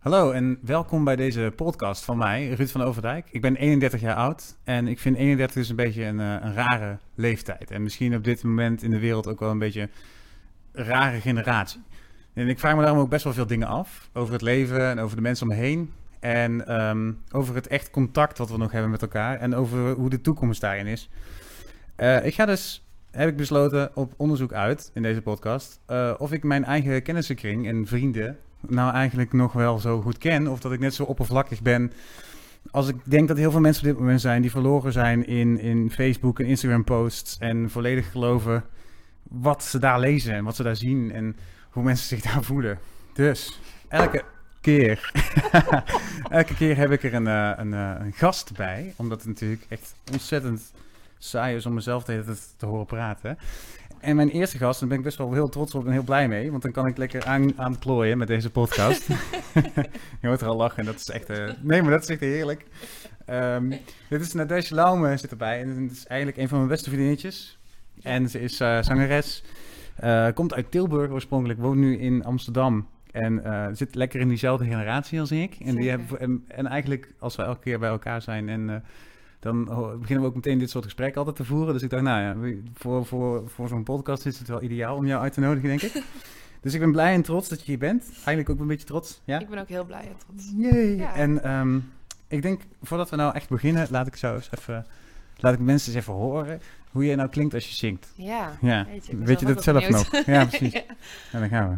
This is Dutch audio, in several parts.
Hallo en welkom bij deze podcast van mij, Ruud van Overdijk. Ik ben 31 jaar oud en ik vind 31 dus een beetje een, eh, een rare leeftijd. En misschien op dit moment in de wereld ook wel een beetje een rare generatie. En ik vraag me daarom ook best wel veel dingen af over het leven en over de mensen om me heen. En ehm, over het echt contact wat we nog hebben met elkaar en over hoe de toekomst daarin is. Eh, ik ga dus, heb ik besloten, op onderzoek uit in deze podcast eh, of ik mijn eigen kennissenkring en vrienden nou eigenlijk nog wel zo goed ken. Of dat ik net zo oppervlakkig ben als ik denk dat heel veel mensen op dit moment zijn die verloren zijn in, in Facebook en Instagram posts. En volledig geloven wat ze daar lezen en wat ze daar zien en hoe mensen zich daar voelen. Dus elke keer, elke keer heb ik er een, eh, een, eh, een gast bij. Omdat het natuurlijk echt ontzettend saai is om mezelf tijd te horen praten. En mijn eerste gast, daar ben ik best wel heel trots op en heel blij mee. Want dan kan ik lekker aan, aan plooien met deze podcast. je hoort er al lachen, dat is echt... eh, nee, maar dat is echt heerlijk. Ehm, dit is Nadège Laume zit erbij. En het is eigenlijk een van mijn beste vriendinnetjes. En ze is eh, zangeres. Eh, komt uit Tilburg oorspronkelijk, woont nu in Amsterdam. En zit lekker in diezelfde generatie als ik. En, die hebben, en, en eigenlijk, als we elke keer bij elkaar zijn en... dan beginnen we ook meteen dit soort gesprekken altijd te voeren. Dus ik dacht, nou ja, voor, voor, voor zo'n podcast is het wel ideaal om jou uit te nodigen, denk ik. dus ik ben blij en trots dat je hier bent. Eigenlijk ook een beetje trots. Ja? Ik ben ook heel blij en trots. Jee. Ja. En ehm, ik denk, voordat we nou echt beginnen, laat ik zo eens even, laat ik mensen eens even horen hoe jij nou klinkt als je zingt. Ja, Ja, ik ben weet je dat zelf nog? Ja, precies. Ja. Ja, dan gaan we.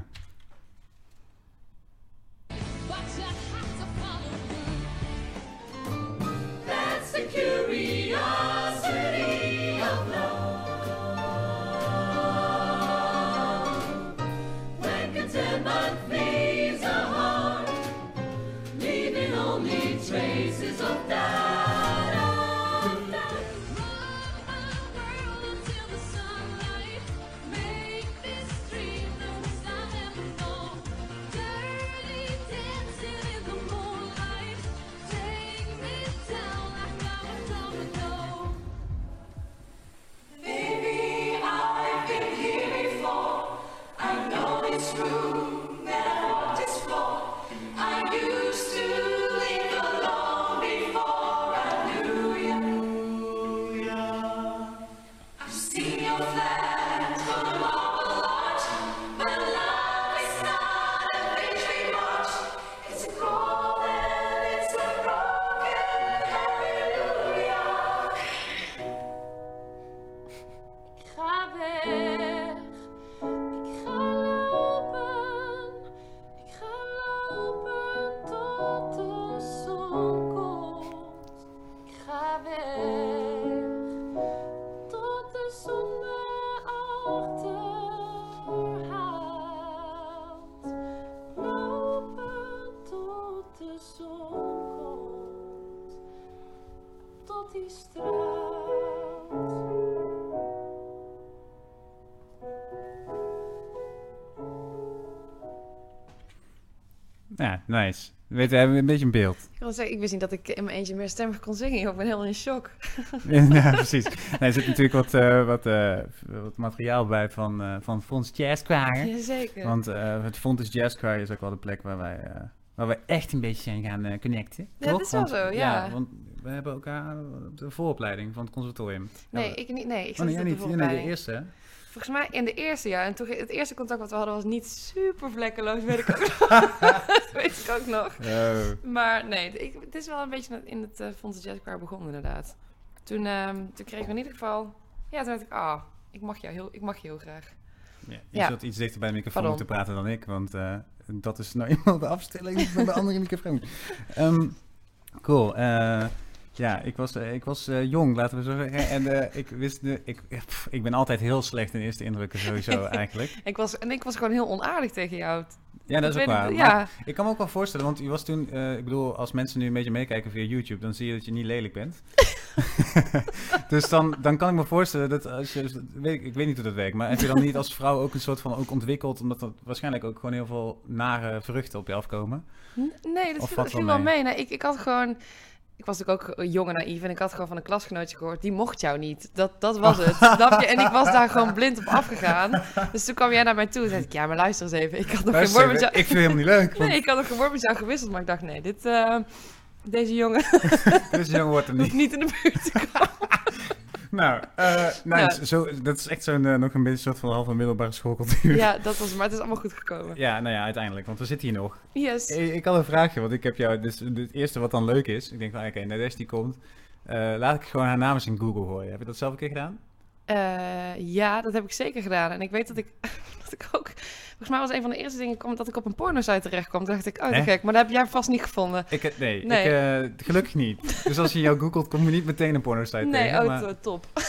Ja, nice. Weet, we hebben een beetje een beeld. Ik, wil zeggen, ik wist niet dat ik in mijn eentje meer stemmig kon zingen. Ik ben helemaal in shock. ja, precies. Nee, er zit natuurlijk wat, eh, wat, eh, wat materiaal bij van, eh van Fons Jazz Choir. Jazeker. Want het Fontes Jazz Choir is ook wel de plek waar wij, waar wij echt een beetje zijn gaan connecten. Ja, dat is wel Want- zo, ja. want we hebben elkaar op de vooropleiding van het conservatorium. nee, Ja, ik niet. Nee, ik Oh, zat nee, niet de nee, de eerste. Volgens mij in de eerste jaar. En toen, het eerste contact wat we hadden was niet super vlekkeloos, weet ik ook nog. dat weet ik ook nog. Oh. Maar nee, ik, het is wel een beetje in het uh, Fonds Jazz Choir begonnen inderdaad. Toen, ehm, toen kregen we in ieder geval... Ja, toen dacht ik, ah, ik mag, jou heel, ik mag je heel graag. Ja, je Ja. zult iets dichter bij de microfoon Pardon. moeten praten dan ik, want eh, dat is nou eenmaal de afstelling van de andere microfoon. Ehm, cool. eh, ja, ik was, eh, ik was eh, jong, laten we zo zeggen. En eh, ik wist, de, ik, pff, ik ben altijd heel slecht in eerste indrukken sowieso eigenlijk. Ik was, en ik was gewoon heel onaardig tegen jou. Ja, dat is ook waar. ik- Ja, ik kan me ook wel voorstellen, want je was toen, ik bedoel, als mensen nu een beetje meekijken via YouTube, dan zie je dat je niet lelijk bent. dus dan, dan kan ik me voorstellen dat als je, weet ik, ik weet niet hoe dat werkt, maar heb je dan niet als vrouw ook een soort van ook ontwikkeld, omdat er waarschijnlijk ook gewoon heel veel nare vruchten op je afkomen? Nee, dat viel, dat viel wel wel mee. Nee, ik, ik had gewoon... ik was natuurlijk ook jong en naïef en ik had gewoon van een klasgenootje gehoord, die mocht jou niet. Dat, dat was het, snap je? En ik was daar gewoon blind op afgegaan. Dus toen kwam jij naar mij toe en zei ik, ja, maar luister eens even, ik had nog geen woord met jou... ik vind het helemaal niet leuk. Want Nee, ik had nog geen woord met jou gewisseld, maar ik dacht, nee, dit, eh, deze jongen deze jongen wordt er niet. niet in de buurt te komen. Nou, eh nou. Zo, dat is echt zo'n eh, nog een beetje soort van halve middelbare schoolcultuur. Ja, dat was, maar het is allemaal goed gekomen. Ja, nou ja, uiteindelijk, want we zitten hier nog. Yes. Ik, ik had een vraagje, want ik heb jou, dus het eerste wat dan leuk is, ik denk van, oké, Nadesh die komt, Eh, laat ik gewoon haar naam eens in Google gooien. Heb je dat zelf een keer gedaan? Ja, dat heb ik zeker gedaan. En ik weet dat ik, ik ook... Volgens mij was een van de eerste dingen kwam dat ik op een porno-site terecht kwam. Toen dacht ik, oh, gek. Maar dat heb jij vast niet gevonden. Ik, nee, Nee. Ik, eh, gelukkig niet. Dus als je jou googelt, kom je niet meteen een porno-site Nee, tegen. oh, maar to- top.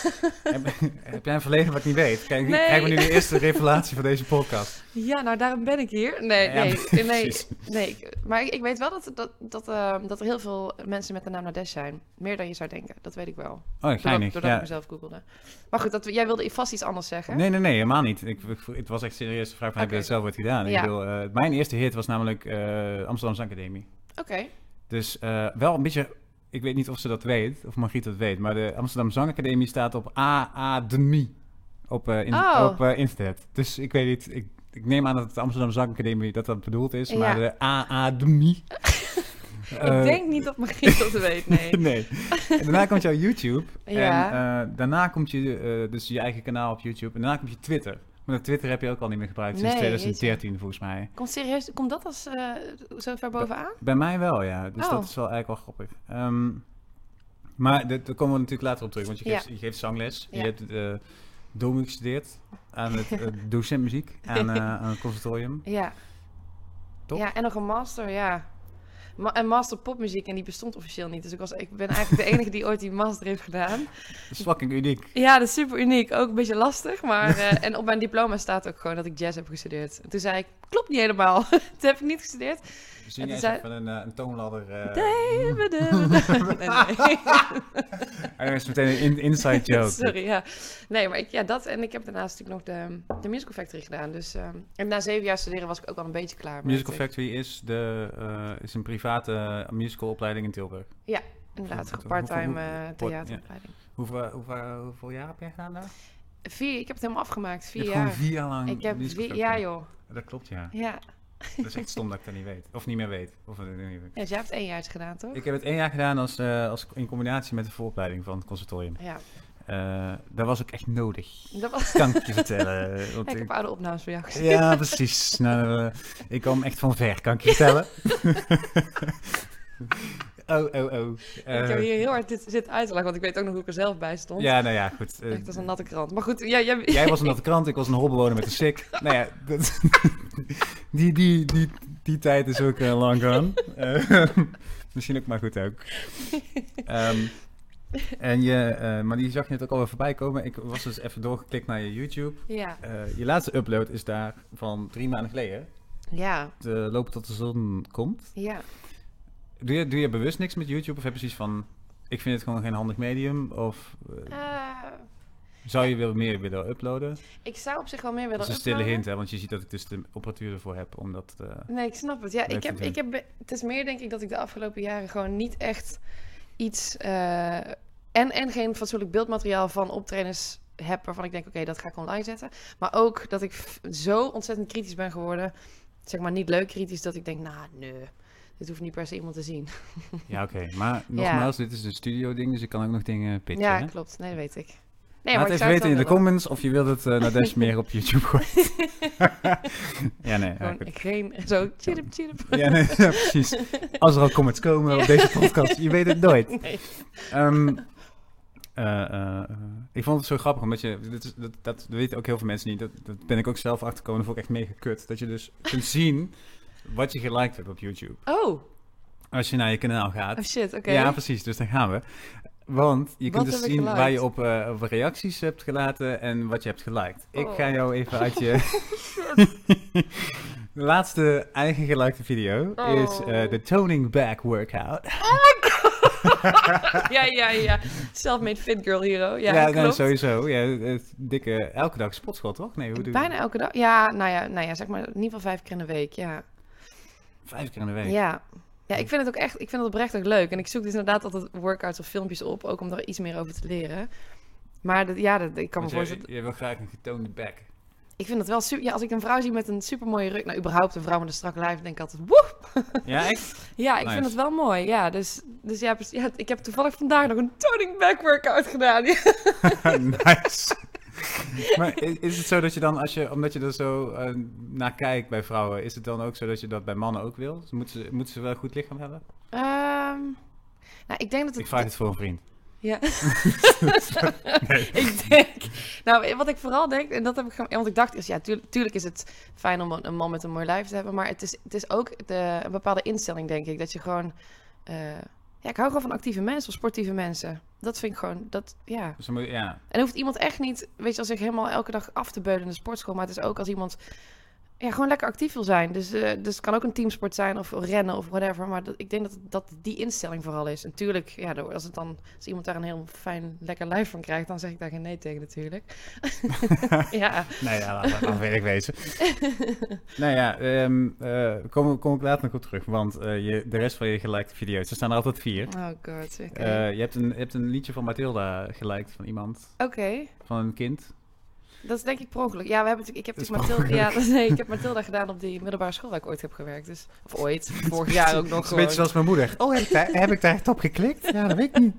heb, heb jij een verleden wat ik niet weet? Kijk, Nee. krijgen we nu de eerste revelatie van deze podcast. Ja, nou, daarom ben ik hier. Nee, Ja, nee, nee, nee, nee. Maar ik, ik weet wel dat, dat, dat, eh, dat er heel veel mensen met de naam Nadesh zijn. Meer dan je zou denken. Dat weet ik wel. Oh, Doordat, geinig. doordat Ja. ik mezelf googelde. Maar goed, dat, jij wilde vast iets anders zeggen. Nee, nee, nee, helemaal niet. Ik, ik- het was echt serieus de vraag van, heb je dat zelf ooit gedaan? Ja. Ik bedoel, eh, mijn eerste hit was namelijk eh Amsterdamse Academie. Oké. Dus eh, wel een beetje, ik weet niet of ze dat weet, of Margriet dat weet, maar de Amsterdam Zangacademie staat op AADMI op, in, Oh. op internet. Dus ik weet niet, ik, ik neem aan dat het Amsterdam Zangacademie dat dat bedoeld is, maar de AADMI... eh, ik denk niet dat Margriet dat weet, nee. nee. En daarna komt jouw YouTube. Ja. En daarna komt je, dus je eigen kanaal op YouTube. En daarna komt je Twitter. Maar Twitter heb je ook al niet meer gebruikt sinds Nee, 2013 volgens mij. Komt serieus, komt dat als eh, zo ver bovenaan? Bij mij wel, ja. Dus Oh. dat is wel eigenlijk wel grappig. Ehm, maar daar komen we natuurlijk later op terug. Want je Ja. geeft, je geeft zangles. Ja. Je hebt uh, gestudeerd aan het uh, docent muziek aan, eh, aan het conservatorium. Ja. Top. Ja, en nog een master, ja. Ma een master popmuziek en die bestond officieel niet. Dus ik, was, ik ben eigenlijk de enige die ooit die master heeft gedaan. Dat is fucking uniek. Ja, dat is super uniek. Ook een beetje lastig. Maar, eh, en op mijn diploma staat ook gewoon dat ik jazz heb gestudeerd. En toen zei ik, klopt niet helemaal. toen heb ik niet gestudeerd. Zie En jij toen eens zei- even een, eh, een toonladder. eh Nee, nee, nee. en dan is meteen een in- inside joke. Sorry, ja. Nee, maar ik, ja, dat. En ik heb daarnaast natuurlijk nog de, de Musical Factory gedaan. Dus, ehm, en na zeven jaar studeren was ik ook wel een beetje klaar. Musical eh, Factory is, de, eh, is een private musicalopleiding in Tilburg. Inderdaad, Hoeveel- part-time eh, hoeveel- theateropleiding. Hoeveel, hoeveel, jaar heb jij gedaan daar? Vier, ik heb het helemaal afgemaakt. Je Vier jaar. vier jaar lang Ik heb Musical vier, ja joh. Dat klopt, ja. Ja. Dat is echt stom dat ik dat niet weet. Of niet meer weet. Of, eh, niet meer weet. ja, dus jij hebt één jaar gedaan, toch? Ik heb het één jaar gedaan als, eh, als in combinatie met de vooropleiding van het conservatorium. Ja. Eh dat was ook echt nodig. Dat was... Kan ik je vertellen. Want ik heb ik- oude opnames voor jou gezien. ja, precies. Nou, eh, ik kwam echt van ver, kan ik je vertellen. oh, oh, oh. ik Eh, heb hier heel hard dit zitten uit te lachen, want ik weet ook nog hoe ik er zelf bij stond. ja, nou ja, goed. eh, Echt als een natte krant. Maar goed, ja, jij... Jij was een natte krant, ik was een holbewoner met een sik. Nou ja, dat, die, die, die, die tijd is ook eh, long gone. Eh, misschien ook maar goed ook. Ehm, en je, eh, maar die zag je net ook alweer voorbij komen. Ik was dus even doorgeklikt naar je YouTube. Ja. Eh, je laatste upload is daar van drie maanden geleden. Ja. De lopen tot de zon komt. Ja. Doe je, doe je bewust niks met YouTube? Of heb je zoiets van, ik vind het gewoon geen handig medium? Of eh, Eh, zou je weer meer willen uploaden? ik zou op zich wel meer willen Dat is een stille uploaden. hint, hè? Want je ziet dat ik dus de apparatuur ervoor heb. Omdat, eh, Nee, ik snap het. Ja, ik heb, ik heb, het is meer denk ik dat ik de afgelopen jaren gewoon niet echt iets... en, en geen fatsoenlijk beeldmateriaal van optredens heb waarvan ik denk, oké, dat ga ik online zetten. Maar ook dat ik zo ontzettend kritisch ben geworden. Zeg maar niet leuk kritisch, dat ik denk, nou, nee, dit hoeft niet per se iemand te zien. Ja, oké. Maar nogmaals, dit is een studio-ding, dus ik kan ook nog dingen pitchen. ja, hè? klopt. Nee, dat weet ik. Nee, Laat even het weten in de comments of je wilt het eh naar Dash meer op YouTube gooien. ja, nee. Gewoon geen, zo, chirp, chirp. ja, nee ja, precies. Als er al comments komen op deze podcast, je weet het nooit. Nee. Ehm, eh, eh, ik vond het zo grappig, omdat je, dat, is- dat, dat weten ook heel veel mensen niet, dat, dat ben ik ook zelf achtergekomen, dat vond ik echt mega kut. Dat je dus kunt zien wat je geliked hebt op YouTube. Oh, Als je naar je kanaal gaat. oh shit, oké. Ja, precies. Dus daar gaan we. Want je Wat kunt dus zien waar je op, eh, op reacties hebt gelaten en wat je hebt geliked. Ik Oh. ga jou even uit je... de laatste eigen gelikte video is Oh. eh, de Toning Back Workout. ja, ja, ja. Self-made fit girl hero. Ja, Ja, nee, sowieso. Ja, het dikke, elke dag sportschool, toch? Nee, hoe doe je Bijna elke dag. Ja, nou ja, nou ja, zeg maar in ieder geval vijf keer in de week. Ja, Vijf keer in de week. ja. Ja, ik vind het ook echt, ik vind het oprecht ook leuk. En ik zoek dus inderdaad altijd workouts of filmpjes op, ook om er iets meer over te leren. Maar dat, ja, dat, ik kan me voorstellen. jij wil graag een getoonde back. Ik vind het wel super. Ja, als ik een vrouw zie met een super mooie rug, nou überhaupt een vrouw met een strak lijf, denk ik altijd, woe! Ja, echt? Ja, ik Nice. vind het wel mooi. Ja, dus, dus ja, ik heb toevallig vandaag nog een toning back workout gedaan. nice. Maar is, het zo dat je dan, als je, omdat je er zo eh, naar kijkt bij vrouwen, is het dan ook zo dat je dat bij mannen ook wil? Moeten, ze, moeten ze wel een goed lichaam hebben? Ehm, nou, ik denk dat het. Ik vraag het voor een vriend. Ja. ik denk. Nou, wat ik vooral denk, en dat heb ik. Want ik dacht ja, tuurlijk, tuurlijk is het fijn om een, een man met een mooi lijf te hebben. Maar het is, het is ook de, een bepaalde instelling, denk ik. Dat je gewoon. eh, ja, ik hou gewoon van actieve mensen of sportieve mensen. Dat vind ik gewoon. Dat, ja. Dus moet, ja. En hoeft iemand echt niet, weet je, als zich helemaal elke dag af te beulen in de sportschool. Maar het is ook als iemand ja, gewoon lekker actief wil zijn. Dus, eh, dus het kan ook een teamsport zijn of rennen of whatever. Maar dat, ik denk dat, dat die instelling vooral is. En tuurlijk, ja, als, het dan, als iemand daar een heel fijn, lekker lijf van krijgt, dan zeg ik daar geen nee tegen natuurlijk. ja. Nee, ja, laat, laat weet ik wezen. nou ja, ehm eh, kom, kom ik later nog op terug. Want eh, je, de rest van je gelikte video's, er staan er altijd vier. Oh god. Eh, je, hebt een, je hebt een liedje van Mathilda geliked van iemand, Oké. van een kind. Dat is denk ik per ongeluk. Ja, we hebben natuurlijk, ik heb Dat natuurlijk per Mathilda, ja, nee, ik heb Mathilda gedaan op die middelbare school waar ik ooit heb gewerkt. Dus, of ooit, vorig jaar ook nog een beetje zoals mijn moeder. Oh, heb ik, daar, heb ik daar echt op geklikt? Ja, dat weet ik niet.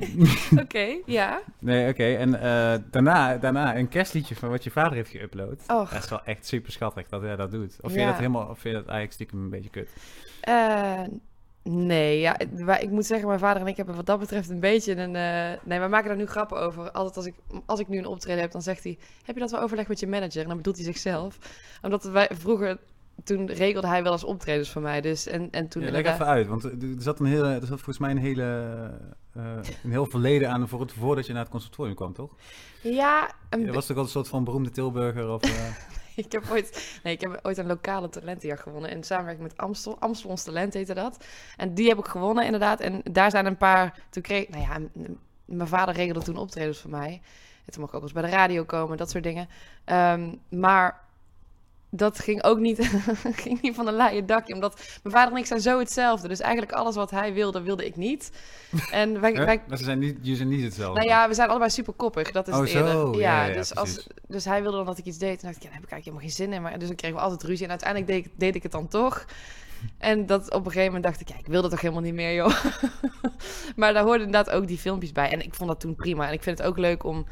Oké, ja. Nee, oké. En eh, daarna, daarna een kerstliedje van wat je vader heeft geüpload. Och. Dat is wel echt super schattig dat hij dat doet. Of vind je dat helemaal, of vind je dat eigenlijk stiekem een beetje kut? Eh, nee, ja, ik moet zeggen, mijn vader en ik hebben wat dat betreft een beetje een... eh, nee, wij maken daar nu grappen over. Altijd als ik, als ik nu een optreden heb, dan zegt hij... Heb je dat wel overlegd met je manager? En dan bedoelt hij zichzelf. Omdat wij vroeger... Toen regelde hij wel eens optredens voor mij. Dus, en, en toen Ja, leg even uit, want er zat, een hele, er zat volgens mij een hele, eh, een heel verleden aan voor het, voordat je naar het conservatorium kwam, toch? Ja, een Je was toch al een soort van beroemde Tilburger of... eh, ik, heb ooit, nee, ik heb ooit een lokale talentenjacht gewonnen. In samenwerking met Amstel. Amstel ons talent heette dat. En die heb ik gewonnen inderdaad. En daar zijn een paar... Toen kreeg... Nou ja, mijn vader regelde toen optredens voor mij. En toen mocht ik ook eens bij de radio komen, dat soort dingen. Ehm, maar dat ging ook niet, ging niet van een laaien dakje. Omdat mijn vader en ik zijn zo hetzelfde. Dus eigenlijk alles wat hij wilde, wilde ik niet. En wij, wij, Maar ze zijn niet, jullie zijn niet hetzelfde. nou ja, we zijn allebei super koppig. Dat is Oh, het eerder. zo. Ja, Ja, ja, dus, als, dus hij wilde dan dat ik iets deed. En dacht ik, ja, daar heb ik eigenlijk helemaal geen zin in. Maar, dus dan kregen we altijd ruzie. En uiteindelijk deed ik, deed ik het dan toch. En dat op een gegeven moment dacht ik, ja, ik wil dat toch helemaal niet meer, joh. maar daar hoorden inderdaad ook die filmpjes bij. En ik vond dat toen prima. En ik vind het ook leuk om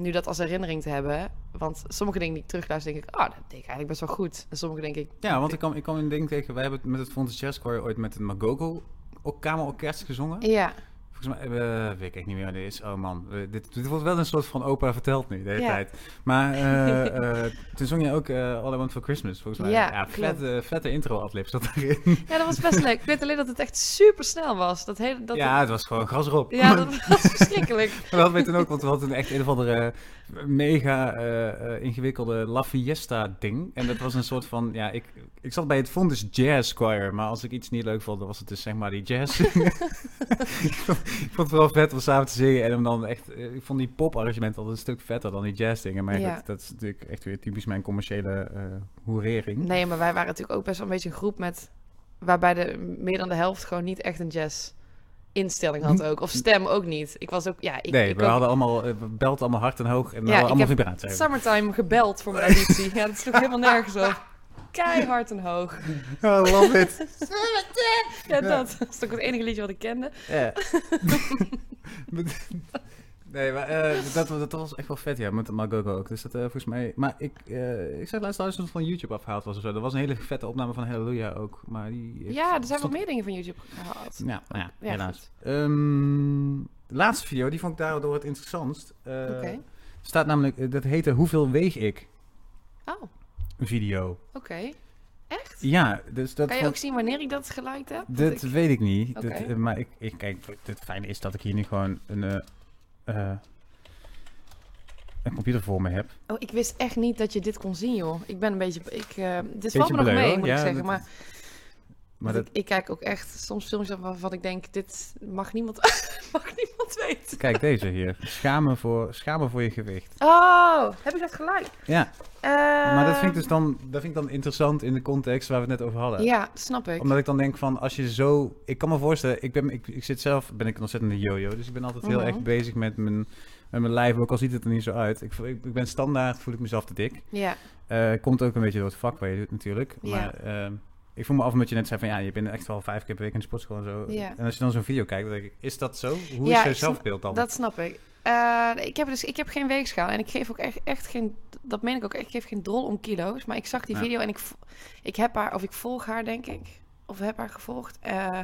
nu dat als herinnering te hebben. Want sommige dingen die ik terugluister, denk ik, ah, dat deed ik eigenlijk best wel goed. En sommige denk ik, Ja, want ik kwam, ik kwam een ding tegen, wij hebben het met het Fontes Jazz Choir ooit met het Magogo kamerorkest gezongen. ja, Volgens mij, eh, weet ik echt niet meer wat dit is. Oh man, dit, dit wordt wel een soort van opa verteld nu, de hele Ja. tijd. Maar eh, eh, toen zong je ook All I Want For Christmas, volgens mij. Ja, vette, vette intro-adlib zat erin. ja, dat was best leuk. Ik weet alleen dat het echt super snel was. Dat hele, dat ja, het was gewoon gras erop. ja, dat was verschrikkelijk. We hadden toen ook, want we hadden echt een of andere mega ingewikkelde La Fiesta ding. En dat was een soort van, ja, ik, ik zat bij het Fontes Jazz Choir, maar als ik iets niet leuk vond, dan was het dus zeg maar die jazz. ik, vond, het wel vet om samen te zingen en dan echt, eh, ik vond die pop-arrangement altijd een stuk vetter dan die jazz dingen. Maar Ja. dat, dat is natuurlijk echt weer typisch mijn commerciële eh hoerering. Nee, maar wij waren natuurlijk ook best wel een beetje een groep met... waarbij de, meer dan de helft gewoon niet echt een jazz instelling had ook. Of stem ook niet. Ik was ook... Ja, ik, nee, ik we ook, hadden allemaal, eh, we belden allemaal hard en hoog en Ja, allemaal heb vibratie. Summertime gebeld voor mijn auditie. ja, dat sloeg helemaal nergens op. Keihard en hoog. Oh, love it. Ja, dat. Dat is ook het enige liedje wat ik kende. Ja. nee, maar eh, dat, dat was echt wel vet, ja, met de Magogo ook. Dus dat eh, volgens mij... Maar ik, eh ik zag laatst dat het van YouTube afgehaald was of zo. Er was een hele vette opname van Hallelujah ook, maar die... heeft- Ja, er zijn wel stond- meer dingen van YouTube gehaald. Ja, nou ja, Ja, helaas. goed. Ehm, de laatste video, die vond ik daardoor het interessantst. Oké. staat namelijk, dat heette Hoeveel weeg ik? Oh, video. oké. Echt? Ja, dus dat Kan je ook zien wanneer ik dat geliked heb? Dat ik- weet ik niet. Eh, maar ik, ik kijk, het fijne is dat ik hier nu gewoon een, eh, eh, een computer voor me heb. Oh, ik wist echt niet dat je dit kon zien, joh. Ik ben een beetje... Ik, eh dit valt me nog mee, hoor. moet Ja, ik zeggen. Maar Maar dat, ik, ik kijk ook echt soms filmpjes waarvan ik denk, dit mag niemand, mag niemand weten. kijk deze hier. Schamen voor, schamen voor je gewicht. Oh, heb ik dat gelijk? Ja, maar dat vind ik Ehm, dus dan, dat vind ik dan interessant in de context waar we het net over hadden. Ja, snap ik. Omdat ik dan denk van, als je zo... Ik kan me voorstellen, ik, ben, ik, ik zit zelf, ben ik een ontzettende yo-yo. Dus ik ben altijd heel Mhm. erg bezig met mijn, met mijn lijf, ook al ziet het er niet zo uit. Ik, ik, ik ben standaard, voel ik mezelf te dik. Ja, Eh, komt ook een beetje door het vak waar je doet natuurlijk. Ja. Maar ehm, ik voel me af omdat je net zei van, ja, je bent echt wel vijf keer per week in de sportschool en zo. Ja. En als je dan zo'n video kijkt, dan denk ik, is dat zo? Hoe Ja, is je zelfbeeld dan? dat snap ik. Eh, ik, heb dus, ik heb geen weegschaal en ik geef ook echt, echt geen, dat meen ik ook, ik geef geen drol om kilo's. Maar ik zag die Ja. video en ik, ik heb haar, of ik volg haar denk ik, of heb haar gevolgd. Eh,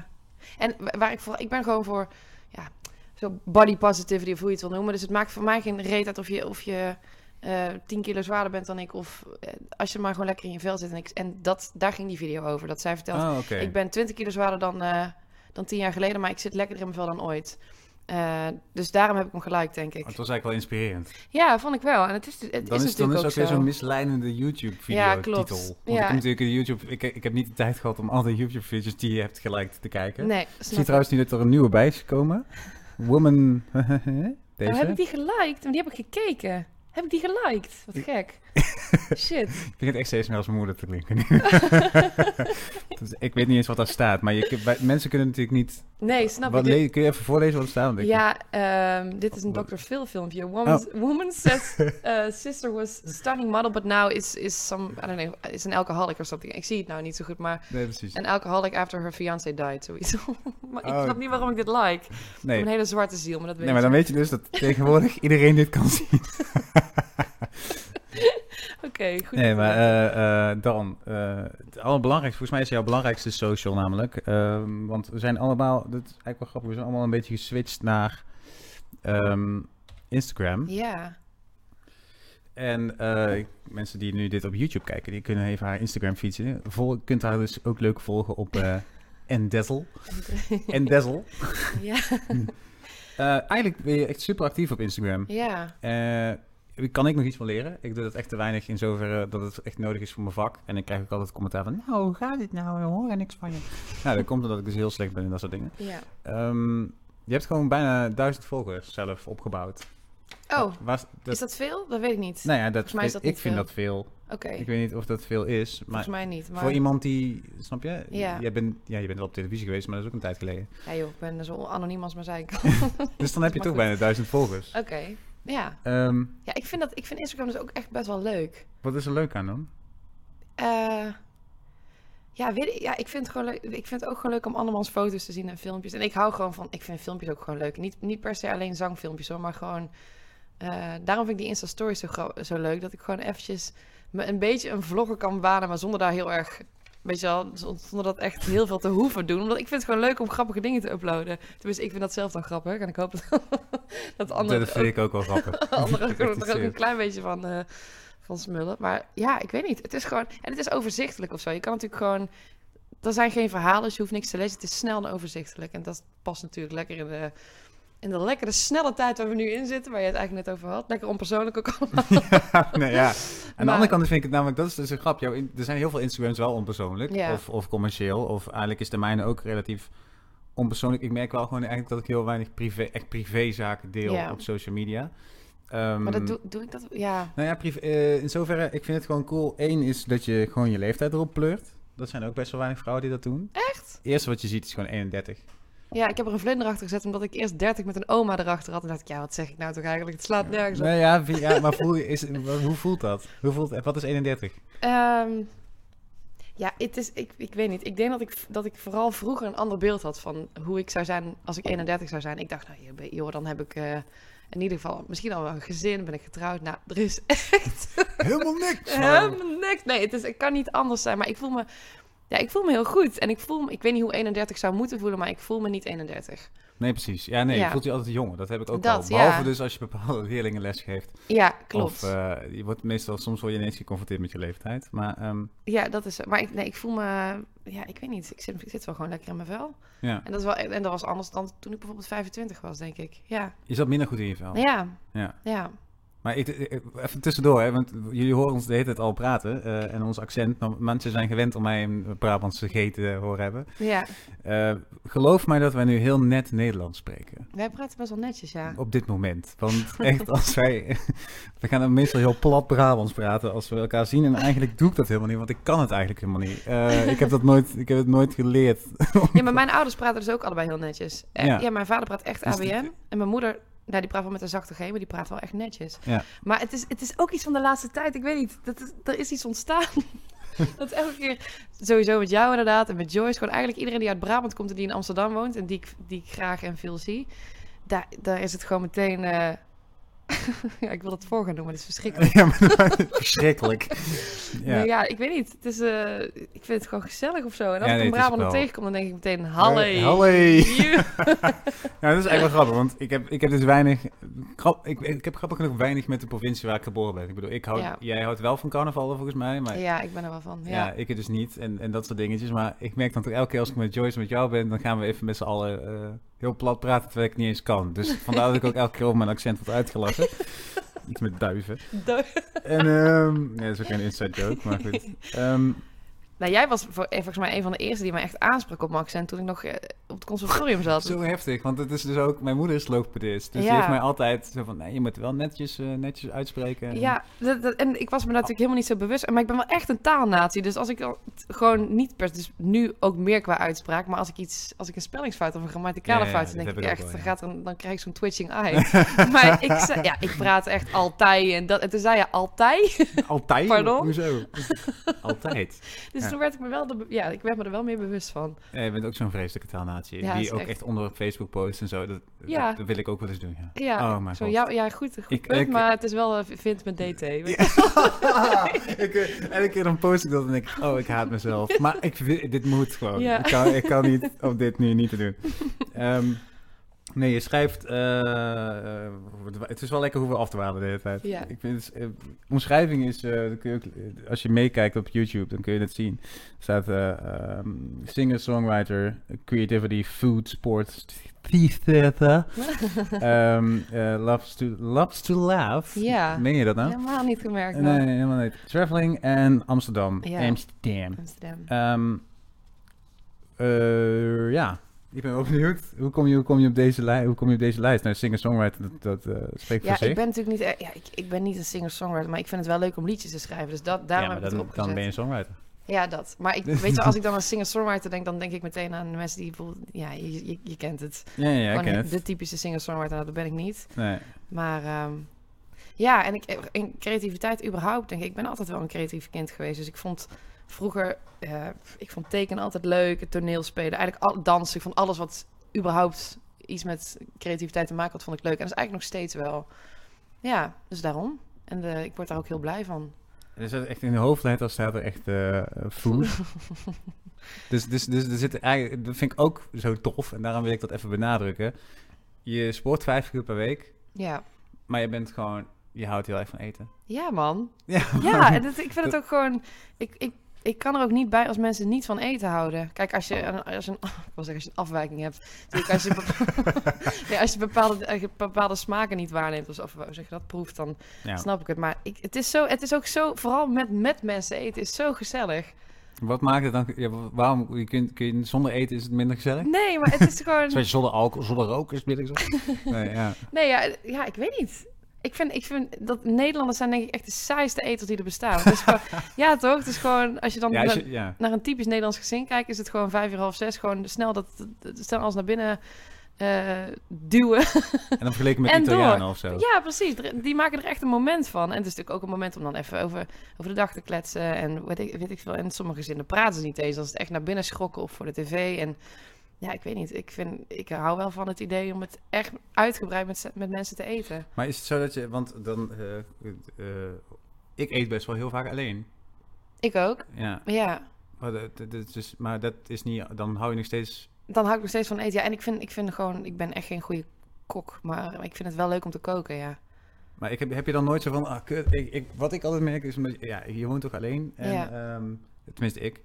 en wa- waar ik voor, ik ben gewoon voor, ja, zo body positivity of hoe je het wil noemen. Dus het maakt voor mij geen reet uit of je, of je eh 10 kilo zwaarder bent dan ik. Of eh, als je maar gewoon lekker in je vel zit. En, ik, en dat, daar ging die video over. Dat zij vertelt, Oh, oké. ik ben 20 kilo zwaarder dan, eh dan 10 jaar geleden, maar ik zit lekkerder in mijn vel dan ooit. Dus daarom heb ik hem gelijk, denk ik. Het was eigenlijk wel inspirerend. Ja, vond ik wel. En het is, het dan is dan natuurlijk is ook ook weer zo. zo'n misleidende YouTube-video Ja, klopt. titel. Want Ja. ik heb natuurlijk YouTube... Ik, ik heb niet de tijd gehad om al die YouTube-video's die je hebt geliked te kijken. Nee, Ik zie trouwens nu dat er een nieuwe bij is gekomen. Woman... Deze. Oh, heb ik die geliked? Die heb ik gekeken. Heb ik die geliked? Wat gek. Shit. Ik begint echt steeds meer als mijn moeder te klinken dus ik weet niet eens wat daar staat. Maar je, bij- mensen kunnen natuurlijk niet... Nee, snap Wat, ik. Kun je even voorlezen wat er staat? Ik- Ja, ehm, dit is een Dr. Phil filmpje. Woman, woman says uh, sister was stunning model, but now is, is some, I don't know, is an alcoholic or something. Ik zie het nou niet zo goed, maar Nee, precies. an alcoholic after her fiancé died, sowieso. maar ik Oh. snap niet waarom ik dit like. Ik heb Nee. een hele zwarte ziel, maar dat weet nee, maar dan weet je dus dat tegenwoordig iedereen dit kan zien. Oké, goed. Nee, maar eh, eh, dan, eh, het allerbelangrijkste, volgens mij is jouw belangrijkste social namelijk. Ehm, want we zijn allemaal, dat is eigenlijk wel grappig, we zijn allemaal een beetje geswitcht naar ehm, Instagram. Ja. En eh, mensen die nu dit op YouTube kijken, die kunnen even haar Instagram fietsen. Vol, je kunt haar dus ook leuk volgen op eh Endezzle. Endezzle. ja. Eh, eigenlijk ben je echt super actief op Instagram. Ja. Eh, kan ik nog iets van leren? Ik doe dat echt te weinig in zoverre dat het echt nodig is voor mijn vak. En ik krijg ook altijd commentaar van, nou, hoe gaat dit nou? We horen niks van je. nou, dat komt omdat ik dus heel slecht ben in dat soort dingen. Ja. Ehm, je hebt gewoon bijna duizend volgers zelf opgebouwd. Oh, Waar, dat, is dat veel? Dat weet ik niet. nou ja, dat, mij is dat ik vind veel. dat veel. Oké, Ik weet niet of dat veel is, maar volgens mij niet. Maar voor iemand die, snap je? Ja. Jij bent, ja, je bent wel op televisie geweest, maar dat is ook een tijd geleden. ja, joh, ik ben zo anoniem als maar zei ik. Dus dan heb je toch goed. bijna duizend volgers. Oké, ja. Ehm, Ja, ik vind, dat, ik vind Instagram dus ook echt best wel leuk. wat is er leuk aan dan? Eh, ja, weet ik, ja, ik vind het gewoon leuk. Ik vind het ook gewoon leuk om andermans foto's te zien en filmpjes. En ik hou gewoon van, ik vind filmpjes ook gewoon leuk. Niet, niet per se alleen zangfilmpjes hoor, maar gewoon. eh, daarom vind ik die Insta Stories zo, zo leuk. Dat ik gewoon eventjes me een beetje een vlogger kan banen, maar zonder daar heel erg. Weet je wel, zonder dat echt heel veel te hoeven doen. Omdat ik vind het gewoon leuk om grappige dingen te uploaden. Tenminste, ik vind dat zelf dan grappig. En ik hoop dat, dat anderen dat vind ik ook wel grappig. anderen er ook een klein beetje van, eh, van smullen. Maar ja, ik weet niet. Het is gewoon... En het is overzichtelijk of zo. Je kan natuurlijk gewoon... Er zijn geen verhalen, dus je hoeft niks te lezen. Het is snel en overzichtelijk. En dat past natuurlijk lekker in de... In de lekkere snelle tijd waar we nu in zitten, waar je het eigenlijk net over had. Lekker onpersoonlijk ook allemaal. ja, nee, ja. Aan de andere kant vind ik het namelijk, dat is dus een grap. Jouw er zijn heel veel Instagrams wel onpersoonlijk Ja. of, of commercieel. Of eigenlijk is de mijne ook relatief onpersoonlijk. Ik merk wel gewoon eigenlijk dat ik heel weinig privé, echt privézaken deel Ja. op social media. Ehm, Maar dat doe, doe ik dat... Ja. Nou ja, privé, eh, in zoverre, ik vind het gewoon cool. Eén is dat je gewoon je leeftijd erop pleurt. Dat zijn ook best wel weinig vrouwen die dat doen. Echt? Het eerste wat je ziet is gewoon 31. Ja, ik heb er een vlinder achter gezet, omdat ik eerst 30 met een oma erachter had. En dacht ik, ja, wat zeg ik nou toch eigenlijk? Het slaat nergens op. Nee, ja, maar voel is, hoe voelt dat? Hoe voelt, wat is 31? Ehm, ja, het is, ik, ik weet niet. Ik denk dat ik, dat ik vooral vroeger een ander beeld had van hoe ik zou zijn als ik 31 zou zijn. Ik dacht, nou joh, dan heb ik eh, in ieder geval misschien al wel een gezin, ben ik getrouwd. Nou, er is echt Helemaal niks! helemaal niks. Nee, het, is, het kan niet anders zijn, maar ik voel me... Ja, ik voel me heel goed. En ik voel me, ik weet niet hoe 31 zou moeten voelen, maar ik voel me niet 31. Nee, precies. Ja, nee, je Ja. voelt je altijd jonger. Dat heb ik ook Dat, al. Behalve ja. dus als je bepaalde leerlingen les geeft. Ja, klopt. Of eh, je wordt meestal, soms word je ineens geconfronteerd met je leeftijd. Maar ehm, Ja, dat is... Maar ik, nee, ik voel me... Ja, ik weet niet. Ik zit, ik zit wel gewoon lekker in mijn vel. ja, En dat, is wel, en dat was anders dan toen ik bijvoorbeeld 25 was, denk ik. Ja. je zat minder goed in je vel. Ja, Ja. ja. Maar even tussendoor, hè, want jullie horen ons de hele tijd al praten. eh, en ons accent. Nou, mensen zijn gewend om mij een Brabantse G te horen hebben. Ja, Eh, geloof mij dat wij nu heel net Nederlands spreken. wij praten best wel netjes, ja. Op dit moment. Want echt, als wij... we gaan dan meestal heel plat Brabants praten als we elkaar zien. En eigenlijk doe ik dat helemaal niet, want ik kan het eigenlijk helemaal niet. Eh, ik, heb dat nooit, ik heb het nooit geleerd. Ja, maar mijn ouders praten dus ook allebei heel netjes. Ja. Ja, mijn vader praat echt Dus ABN. En mijn moeder, nou, die praat wel met een zachte G, maar die praat wel echt netjes. Ja. Maar het is, het is ook iets van de laatste tijd. Ik weet niet, dat is, er is iets ontstaan. dat elke keer, sowieso met jou inderdaad, en met Joyce. Gewoon eigenlijk iedereen die uit Brabant komt en die in Amsterdam woont. En die ik, die ik graag en veel zie. Daar, daar is het gewoon meteen... eh, ja, ik wil het voor gaan doen, maar het is verschrikkelijk. ja, maar verschrikkelijk. Ja. Ja. ja, ik weet niet. Het is, eh, ik vind het gewoon gezellig of zo. En als Ja, ik een het wel- tegenkom, dan denk ik meteen... Halle. Halle. You. Ja, dat is eigenlijk wel grappig, want ik heb, ik heb dus weinig... Grap, ik, ik heb grappig genoeg weinig met de provincie waar ik geboren ben. Ik bedoel, ik houd, Ja. jij houdt wel van carnaval volgens mij, maar ja. Ik ben er wel van. Ja. ik dus niet en, en dat soort dingetjes. Maar ik merk dan toch elke keer als ik met Joyce met jou ben, dan gaan we even met z'n allen eh, heel plat praten terwijl ik niet eens kan. Dus vandaar dat ik ook elke keer over mijn accent word uitgelachen. Iets met duiven. Do- En ehm ja, dat is ook een inside joke, maar goed. Ehm, Nou, jij was voor, eh, volgens mij een van de eerste die mij echt aansprak op mijn accent toen ik nog eh, op het conservatorium zat. Zo heftig, want het is dus ook... Mijn moeder is logopedist, dus die heeft mij altijd zo van... Nee, je moet wel netjes, eh, netjes uitspreken. Ja, dat, dat- en ik was me natuurlijk helemaal niet zo bewust. Maar ik ben wel echt een taalnatie. Dus als ik al gewoon niet per... Dus nu ook meer qua uitspraak. Maar als ik iets... Als ik een spellingsfout of een grammaticale Ja, fout... dan denk ik echt... wel, dan, gaat er, dan krijg ik zo'n twitching eye. maar ik, zei- ja, ik praat echt altijd. En, dat, en toen zei je altijd. Altijd? Pardon? Hoezo? Altijd. Dus Ja. toen werd ik me wel... De, ja, ik werd me er wel meer bewust van. Ja, je bent ook zo'n vreselijke taalnatie. Ja, die ook echt- echt onder Facebook post en zo. Dat, Ja. dat, dat wil ik ook wel eens doen, ja. Ja, Oh mijn zo, ja, ja goed, goed Ik- punt, ik- maar het is wel eh, vind met DT. ik, eh, elke keer dan post ik dat en denk ik, oh, ik haat mezelf. Maar ik, dit moet gewoon. Ja. Ik, kan, ik kan niet op dit nu niet te doen. Ehm, nee, je schrijft... eh, eh, het is wel lekker hoeveel af te halen de hele tijd. Ja. Ik vind eh, omschrijving is... kun je ook, als je meekijkt op YouTube, dan kun je het zien. Er staat eh, ehm, singer-songwriter, creativity, food, sports, theater. Ehm, eh, loves, to, loves to laugh. Ja. Meen je dat nou? Helemaal niet gemerkt. Nee, nog. helemaal niet. Traveling en Amsterdam. Ja. Amsterdam. Amsterdam. Ehm, eh, ja, ik ben wel benieuwd. Hoe kom je, hoe kom je, op, deze li- hoe kom je op deze lijst? Nou, singer-songwriter, dat, dat eh, spreekt Ja, voor zich. ik ben natuurlijk niet... e- Ja, ik, ik ben niet een singer-songwriter, maar ik vind het wel leuk om liedjes te schrijven. Dus dat, daarom ja, heb het dan, opgezet. dan ben je een songwriter. Ja, dat. Maar ik, weet je, als ik dan aan singer-songwriter denk, dan denk ik meteen aan de mensen die bijvoorbeeld... Ja, je, je, je kent het. Ja, ja, ik ken het. De typische singer-songwriter, nou, dat ben ik niet. Nee. Maar ehm, ja, en ik, in creativiteit überhaupt, denk ik, ik ben altijd wel een creatief kind geweest. Dus ik vond vroeger, eh, ik vond tekenen altijd leuk, het toneelspelen, eigenlijk al, dansen. Ik vond alles wat überhaupt iets met creativiteit te maken had, vond ik leuk. En dat is eigenlijk nog steeds wel. Ja, dus daarom. En eh, ik word daar ook heel blij van. Er zit echt in de hoofdletter staat er echt food. dus, dus, dus er zit eigenlijk, dat vind ik ook zo tof. En daarom wil ik dat even benadrukken. Je sport vijf keer per week, Ja. maar je bent gewoon, je houdt heel erg van eten. Ja, man. Ja, Ja, en dat, ik vind het ook gewoon. Ik, ik, ik kan er ook niet bij als mensen niet van eten houden. Kijk, als je, een- als je, een, als je een afwijking hebt. Als je, bepa- nee, als je bepaalde, bepaalde smaken niet waarneemt, of, zeg je dat, proeft, dan Ja. snap ik het. Maar ik, het, is zo, het is ook zo, vooral met, met mensen eten, is zo gezellig. Wat maakt het dan? Ja, waarom? Je kunt, kun je, zonder eten is het minder gezellig? Nee, maar het is gewoon. Zoals zonder alcohol, zonder roken is het minder gezellig? Nee, ja. Nee, ja, ja, ik weet niet. Ik vind, ik vind dat Nederlanders zijn denk ik echt de saaiste eters die er bestaan. Het is gewoon, ja, toch? Het is gewoon, als je dan Ja, als naar, je, ja. naar een typisch Nederlands gezin kijkt, is het gewoon vijf uur half zes. Gewoon snel dat, snel als naar binnen eh, duwen. En dan vergeleken met En Italianen door. of zo. ja, precies. Die maken er echt een moment van. En het is natuurlijk ook een moment om dan even over, over de dag te kletsen. En weet ik, weet ik veel. En sommige gezinnen praten ze niet eens. Is het echt naar binnen schrokken of voor de tv. En ja, ik weet niet. Ik, vind, ik hou wel van het idee om het echt uitgebreid met, met mensen te eten. Maar is het zo dat je, want dan, eh, eh, ik eet best wel heel vaak alleen. Ik ook. Ja, Ja. maar dat, dat is dus, maar dat is niet, dan hou je nog steeds, Dan hou ik nog steeds van eten. Ja, en ik vind, ik vind gewoon, ik ben echt geen goede kok. Maar ik vind het wel leuk om te koken, ja. maar ik heb, heb je dan nooit zo van, ah, kut, ik, ik, wat ik altijd merk is, ja, je woont toch alleen? En, Ja. ehm, tenminste ik.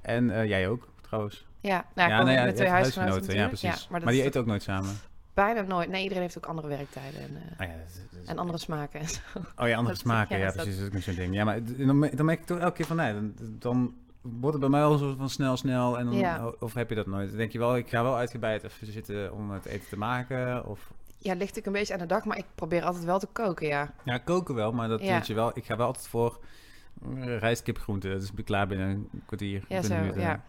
En eh, jij ook, trouwens. Ja, nou, ja, nee, ja, met twee huisgenoten ja precies. Ja, maar, die eten ook nooit samen. bijna nooit. Nee, iedereen heeft ook andere werktijden en, eh, Ah ja, dat is- dat is- en andere smaken. en zo. Oh ja, andere Dat- smaken. ja, precies. Dat is ook zo'n ding. Ja, maar dan, dan merk ik toch elke keer van, nee, dan, dan wordt het bij mij al zo van snel, snel. En dan, Ja. Of heb je dat nooit? Dan denk je wel, ik ga wel uitgebreid even zitten om het eten te maken. Of, Ja, ligt ik een beetje aan de dag, maar ik probeer altijd wel te koken, ja. ja, koken wel, maar dat Ja. weet je wel. Ik ga wel altijd voor uh, rijst, kip, groente. Dus ik ben klaar binnen een kwartier. Ja, 20 zo, minuten. ja.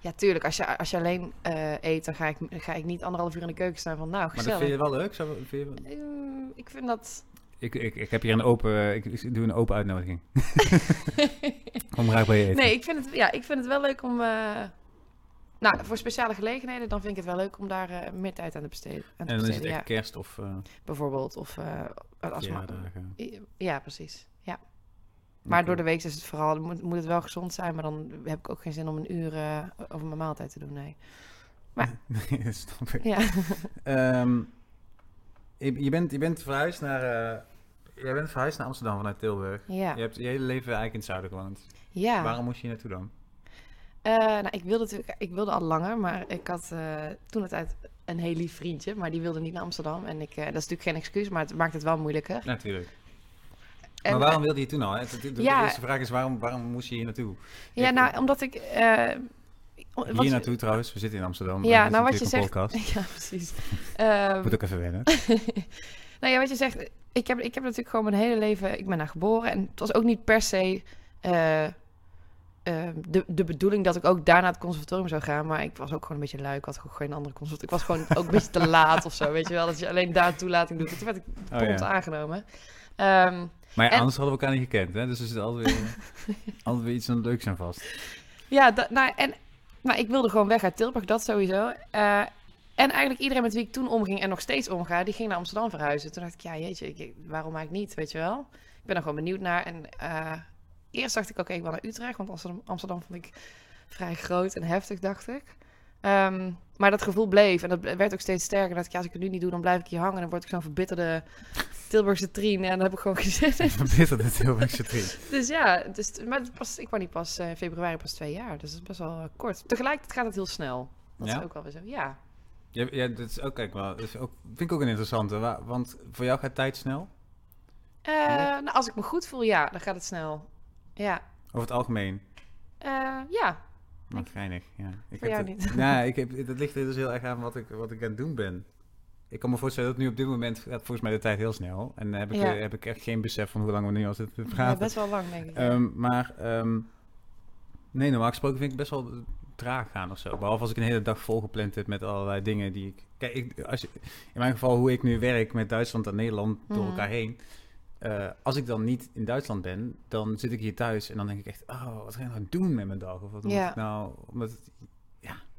Ja, tuurlijk. Als je, als je alleen eh, eet, dan ga ik, ga ik niet anderhalf uur in de keuken staan van, nou, Maar dat gezellig. vind je wel leuk? Zou, vind je, Ehm, ik vind dat... ik, ik, ik heb hier een open, ik, ik doe een open uitnodiging. Kom graag bij je eten. nee, ik vind, het, ja, ik vind het wel leuk om... eh, nou, voor speciale gelegenheden, dan vind ik het wel leuk om daar eh, meer tijd aan te besteden. Aan te En dan is het echt ja. kerst of uh, Bijvoorbeeld, of uh, als. Ja, precies. Maar door de week is het vooral, moet, moet het wel gezond zijn, maar dan heb ik ook geen zin om een uur eh, over mijn maaltijd te doen, nee. Maar- nee, dat snap ik. Ja, Ehm, je, je bent, je bent verhuisd naar... eh, jij bent verhuisd naar Amsterdam vanuit Tilburg. ja. Je hebt je hele leven eigenlijk in het zuiden gewoond. ja. Waarom moest je hier naartoe dan? Eh, nou, ik wilde, natuurlijk, ik wilde al langer, maar ik had toen het uit een heel lief vriendje, maar die wilde niet naar Amsterdam. En ik, dat is natuurlijk geen excuus, maar het maakt het wel moeilijker. Natuurlijk. En, maar waarom wilde je toen al? Hè? De, de- de Ja. eerste vraag is, waarom, waarom moest je hier naartoe? Ja, nou, omdat ik... wat Hier naartoe trouwens, we zitten in Amsterdam. Ja, nou wat je zegt... podcast. Ja, precies. Ehm, Moet ook even wennen. nou ja, wat je zegt, ik heb, ik heb natuurlijk gewoon mijn hele leven, ik ben daar geboren en het was ook niet per se eh, eh, de, de bedoeling dat ik ook daarna het conservatorium zou gaan, maar ik was ook gewoon een beetje lui, ik had ook geen andere conservatorium, ik was gewoon ook een beetje te laat of zo, weet je wel, dat je alleen daar toelating doet. Toen werd ik Oh, ja. aangenomen. Ehm, Maar ja, En- anders hadden we elkaar niet gekend. Hè? Dus er zit altijd weer, altijd weer iets leuks aan vast. ja, dat, nou, en nou, ik wilde gewoon weg uit Tilburg, dat sowieso. Eh, en eigenlijk iedereen met wie ik toen omging en nog steeds omga, die ging naar Amsterdam verhuizen. Toen dacht ik, ja jeetje, ik, waarom eigenlijk niet, weet je wel. Ik ben er gewoon benieuwd naar. En eh, eerst dacht ik, oké, ik wil naar Utrecht, want Amsterdam, Amsterdam vond ik vrij groot en heftig, dacht ik. Ehm, maar dat gevoel bleef en dat werd ook steeds sterker. Dat ik, ja, als ik het nu niet doe, dan blijf ik hier hangen. Dan word ik zo'n verbitterde Tilburgse trien. En dan heb ik gewoon in. Verbitterde Tilburgse triet. Dus ja, dus, maar het pas, ik was niet pas eh, februari, pas twee jaar. Dus dat is best wel eh, kort. Tegelijkertijd gaat het heel snel. Dat Ja? is ook wel weer zo. Ja. Ja, ja, dat is ook, kijk wel, dat is ook, vind ik ook een interessante. wa- Want voor jou gaat tijd snel? Eh, nou, als ik me goed voel, ja, dan gaat het snel. Ja. Over het algemeen. Eh, ja. Maar geinig, ja. Ik heb het- niet. Nou, ik heb, dat ligt er dus heel erg aan wat ik, wat ik aan het doen ben. Ik kan me voorstellen dat nu op dit moment gaat volgens mij de tijd heel snel. En dan heb ik, Ja. eh, heb ik echt geen besef van hoe lang we nu al zitten te ja, praten. best wel lang, denk ik. Ehm, maar ehm, nee, normaal gesproken vind ik best wel traag gaan of zo. Behalve als ik een hele dag volgepland heb met allerlei dingen die ik... Kijk, ik, als je, in mijn geval hoe ik nu werk met Duitsland en Nederland door Mhm. elkaar heen. Eh, als ik dan niet in Duitsland ben, dan zit ik hier thuis en dan denk ik echt... Oh, wat ga je nou doen met mijn dag? Of wat moet Ja. ik nou... Omdat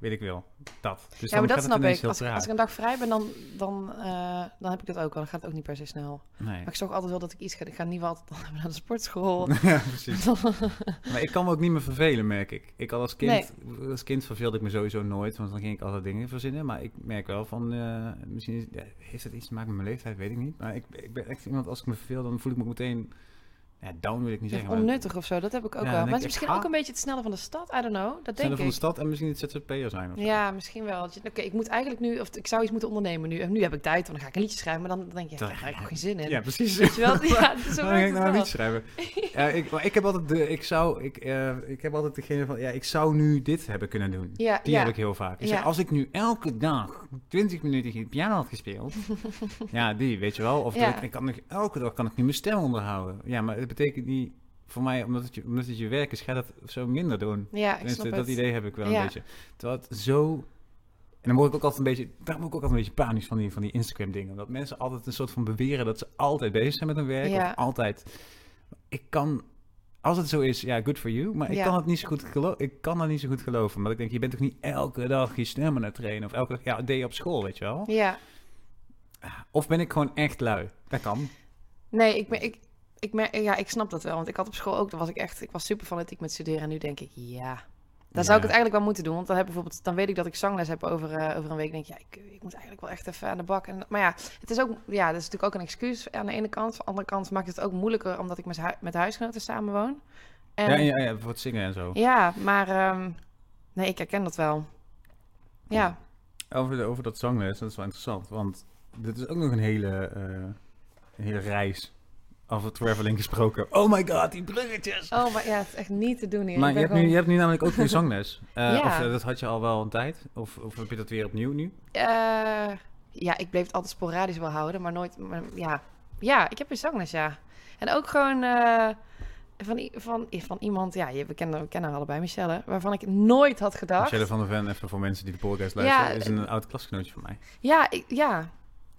weet ik wel. Dat. Dus ja, maar dat snap ik. Als, ik. traag. als ik een dag vrij ben, dan, dan, eh, dan heb ik dat ook wel. Dan gaat het ook niet per se snel. Nee. Maar ik zorg altijd wel dat ik iets ga. Ik ga niet wel altijd naar de sportschool. ja, precies. Maar ik kan me ook niet meer vervelen, merk ik. Ik had als kind, als kind verveelde ik me sowieso nooit, want dan ging ik altijd dingen verzinnen. Maar ik merk wel van, eh, misschien is, ja, heeft het iets te maken met mijn leeftijd, weet ik niet. Maar ik, ik ben echt iemand, als ik me verveel, dan voel ik me meteen, ja, down wil ik niet Of zeggen. maar onnuttig of zo, dat heb ik ook Ja, wel. Maar het is misschien ook een beetje het snelle van de stad. I don't know. Dat Sneller denk van de stad en misschien het ZZP'er zijn of zo. Ja, misschien wel. Oké, ik moet eigenlijk nu, of ik zou iets moeten ondernemen nu. En nu heb ik tijd, want dan ga ik een liedje schrijven. Maar dan denk je, ja, daar heb ik ook geen zin in. Ja, precies. Weet je wel? Ja, zo Dan ga ik nou een liedje schrijven. ja, ik, maar ik heb altijd de, ik zou, ik, eh, ik heb altijd degene van, ja, ik zou nu dit hebben kunnen doen. Ja, Die heb ik heel vaak. Ik zeg, als ik nu elke dag 20 minuten piano had gespeeld. ja, die, weet je wel. Of ik, ik kan nog, elke dag kan ik nu mijn stem onderhouden. Ja, maar betekent niet voor mij, omdat het je, omdat het je werk is, ga dat zo minder doen. Ja, ik snap dat het. idee heb ik wel Ja. een beetje. Terwijl het zo... En dan word ik ook altijd een beetje, daar word ik ook altijd een beetje panisch van die, van die Instagram dingen. Omdat mensen altijd een soort van beweren dat ze altijd bezig zijn met hun werk. Ja. Of altijd... Ik kan... Als het zo is, ja, good for you. Maar ik kan het niet zo goed geloven. Ik kan dat niet zo goed geloven. Maar ik denk, je bent toch niet elke dag je stem aan het trainen? Of elke dag, ja, deed je op school, weet je wel? Ja. Of ben ik gewoon echt lui? Dat kan. Nee, ik, ben, ik, ik, mer- ja, ik snap dat wel. Want ik had op school ook, dan was ik echt, ik was super fanatiek met studeren. En nu denk ik, ja, dan zou ik het eigenlijk wel moeten doen. Want dan, heb bijvoorbeeld, dan weet ik dat ik zangles heb over, eh, over een week. denk ik, ja, ik, ik moet eigenlijk wel echt even aan de bak. En, maar ja, het is ook, ja, dat is natuurlijk ook een excuus aan de ene kant. Aan de andere kant maakt het ook moeilijker omdat ik met, hu- met huisgenoten samenwoon. En, Ja, ja, ja, voor het zingen en zo. ja, maar ehm, nee, ik herken dat wel. Ja, Over, de, over dat zangles, dat is wel interessant. Want dit is ook nog een hele, eh, een hele reis. Over traveling gesproken. Oh my god, die bruggetjes! Oh, maar ja, het is echt niet te doen hier. maar je hebt, nu, je hebt nu namelijk ook weer zangles. Eh, Ja. Of eh, dat had je al wel een tijd? Of, of heb je dat weer opnieuw nu? Eh, ja, ik bleef het altijd sporadisch wel houden, maar nooit... Maar, ja. ja, ik heb een zangles, ja. En ook gewoon van, van, van iemand... Ja, je- we kennen, we kennen haar allebei, Michelle. Waarvan ik nooit had gedacht... Michelle van der Ven, even voor mensen die de podcast Ja, luisteren, is eh, een oud klasgenootje van mij. Ja, ik, ja.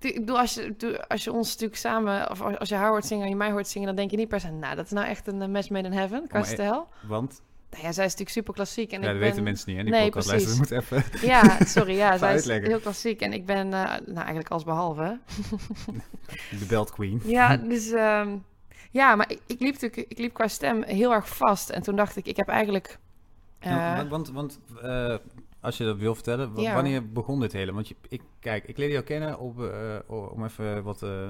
Ik bedoel, als je, als je ons natuurlijk samen... Of als je haar hoort zingen en je mij hoort zingen... dan denk je niet per se... Nou, dat is nou echt een eh, match made in heaven, qua e- stijl. Want, Nou ja, zij is natuurlijk super klassiek. En ja, ik dat ben... weten mensen niet, hè? Die Nee, podcast precies. moet even... Ja, sorry, ja, zij is heel klassiek. En ik ben, eh, nou eigenlijk als behalve. De Belt Queen. Ja, dus ehm, ja, maar ik, ik liep natuurlijk, ik liep qua stem heel erg vast. En toen dacht ik, ik heb eigenlijk. eh, Ja, want want eh, als je dat wil vertellen, Ja. wanneer begon dit hele? Want je, ik, kijk, ik leerde jou kennen op, eh, om even wat eh,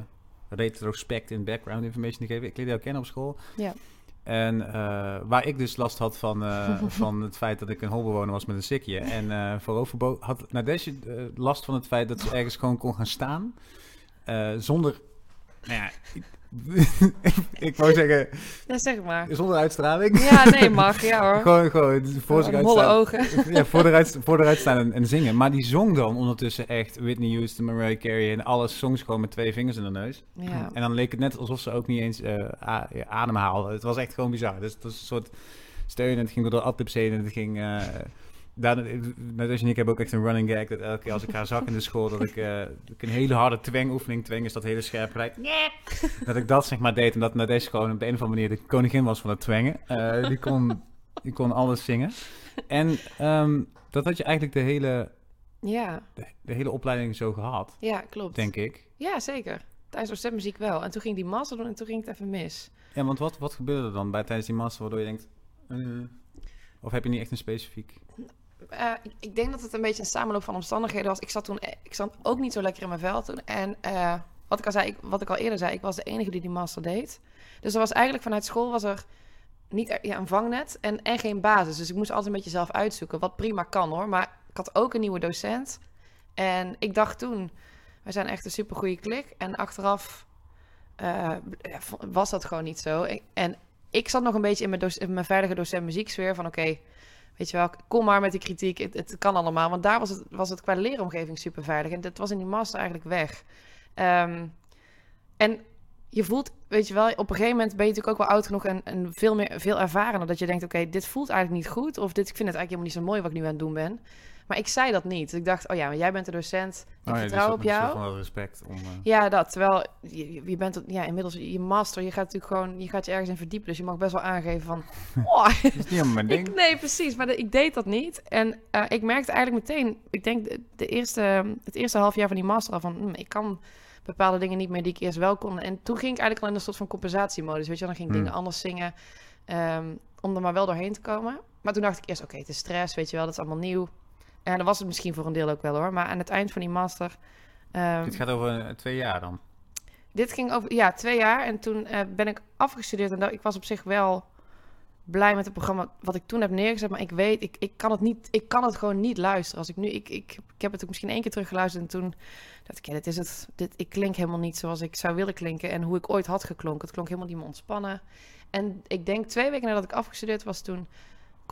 retrospect in background information te geven. Ik leerde jou kennen op school. Ja. En eh, waar ik dus last had van, van het feit dat ik een holbewoner was met een sikje. En vooroverbo had Nadesje last van het feit dat ze ergens gewoon kon gaan staan. zonder, nou ja, ik, wou zeggen, ja, zeg maar. zonder uitstraling. Ja, nee, mag. Ja hoor. Gewoon, gewoon voor zich uitstaan. ogen. Ja, voor eruit, voor eruit staan en, en zingen. Maar die zong dan ondertussen echt Whitney Houston, Mariah Carey en alles songs gewoon met twee vingers in de neus. Ja. En dan leek het net alsof ze ook niet eens eh, a- ja, adem haalde. Het was echt gewoon bizar. Dus het was een soort steun en het ging door de adlibs heen en het ging... eh als je en ik hebben ook echt een running gag dat elke keer als ik haar zag in de school dat ik, eh, ik een hele harde twengoefening, tweng is dat hele scherp geluid, dat ik dat zeg maar deed en dat Nadesh gewoon op de een of andere manier de koningin was van het twengen. Eh, die, kon, die kon alles zingen. En ehm, dat had je eigenlijk de hele, Ja, de, de hele opleiding zo gehad, ja, klopt. denk ik. Ja, zeker. Tijdens stemmuziek wel. En toen ging die master doen en toen ging het even mis. Ja, want wat, wat gebeurde er dan bij tijdens die master waardoor je denkt... eh, of heb je niet echt een specifiek... Eh, ik- denk dat het een beetje een samenloop van omstandigheden was. Ik zat toen eh, ik zat ook niet zo lekker in mijn vel toen. En eh, wat, ik al zei, ik, wat ik al eerder zei, ik was de enige die die master deed. Dus er was eigenlijk vanuit school was er niet ja, een vangnet en, en geen basis. Dus ik moest altijd een beetje zelf uitzoeken. Wat prima kan hoor. Maar ik had ook een nieuwe docent. En ik dacht toen, wij zijn echt een supergoeie klik. En achteraf was dat gewoon niet zo. En ik zat nog een beetje in mijn, mijn veilige docent muzieksfeer van oké, weet je wel, kom maar met die kritiek, het, het kan allemaal. Want daar was het, was het qua leeromgeving super veilig. En dat was in die master eigenlijk weg. Ehm, en je voelt, weet je wel, op een gegeven moment ben je natuurlijk ook wel oud genoeg en, en veel meer veel ervarener. Dat je denkt, oké, dit voelt eigenlijk niet goed. Of dit, ik vind het eigenlijk helemaal niet zo mooi wat ik nu aan het doen ben. Maar ik zei dat niet. Ik dacht, oh ja, maar jij bent de docent. Ik Oh ja, vertrouw dus op jou. wel respect om... eh, Ja, dat. Terwijl je, je bent ja, inmiddels je master. Je gaat natuurlijk gewoon, je gaat je ergens in verdiepen. Dus je mag best wel aangeven van, oh, dat is niet mijn ding. ik, nee, precies. Maar de- ik deed dat niet. En eh, ik merkte eigenlijk meteen, ik denk de, de eerste, het eerste half jaar van die master al van, hm, ik kan bepaalde dingen niet meer die ik eerst wel kon. En toen ging ik eigenlijk al in een soort van compensatiemodus. Weet je, wel. dan ging ik Hmm. dingen anders zingen ehm, om er maar wel doorheen te komen. Maar toen dacht ik eerst, oké, het is stress, weet je wel, dat is allemaal nieuw. En dat was het misschien voor een deel ook wel hoor. Maar aan het eind van die master... ehm, Dit gaat over eh, twee jaar dan. dit ging over ja, twee jaar. En toen eh, ben ik afgestudeerd. En dat, ik was op zich wel blij met het programma wat ik toen heb neergezet. Maar ik weet, ik, ik, kan, het niet, ik kan het gewoon niet luisteren. Als ik nu, ik, ik, ik heb het ook misschien één keer teruggeluisterd. En toen dacht ik, ja, dit is het. Dit, ik klink helemaal niet zoals ik zou willen klinken. En hoe ik ooit had geklonken. Het klonk helemaal niet meer ontspannen. En ik denk twee weken nadat ik afgestudeerd was, toen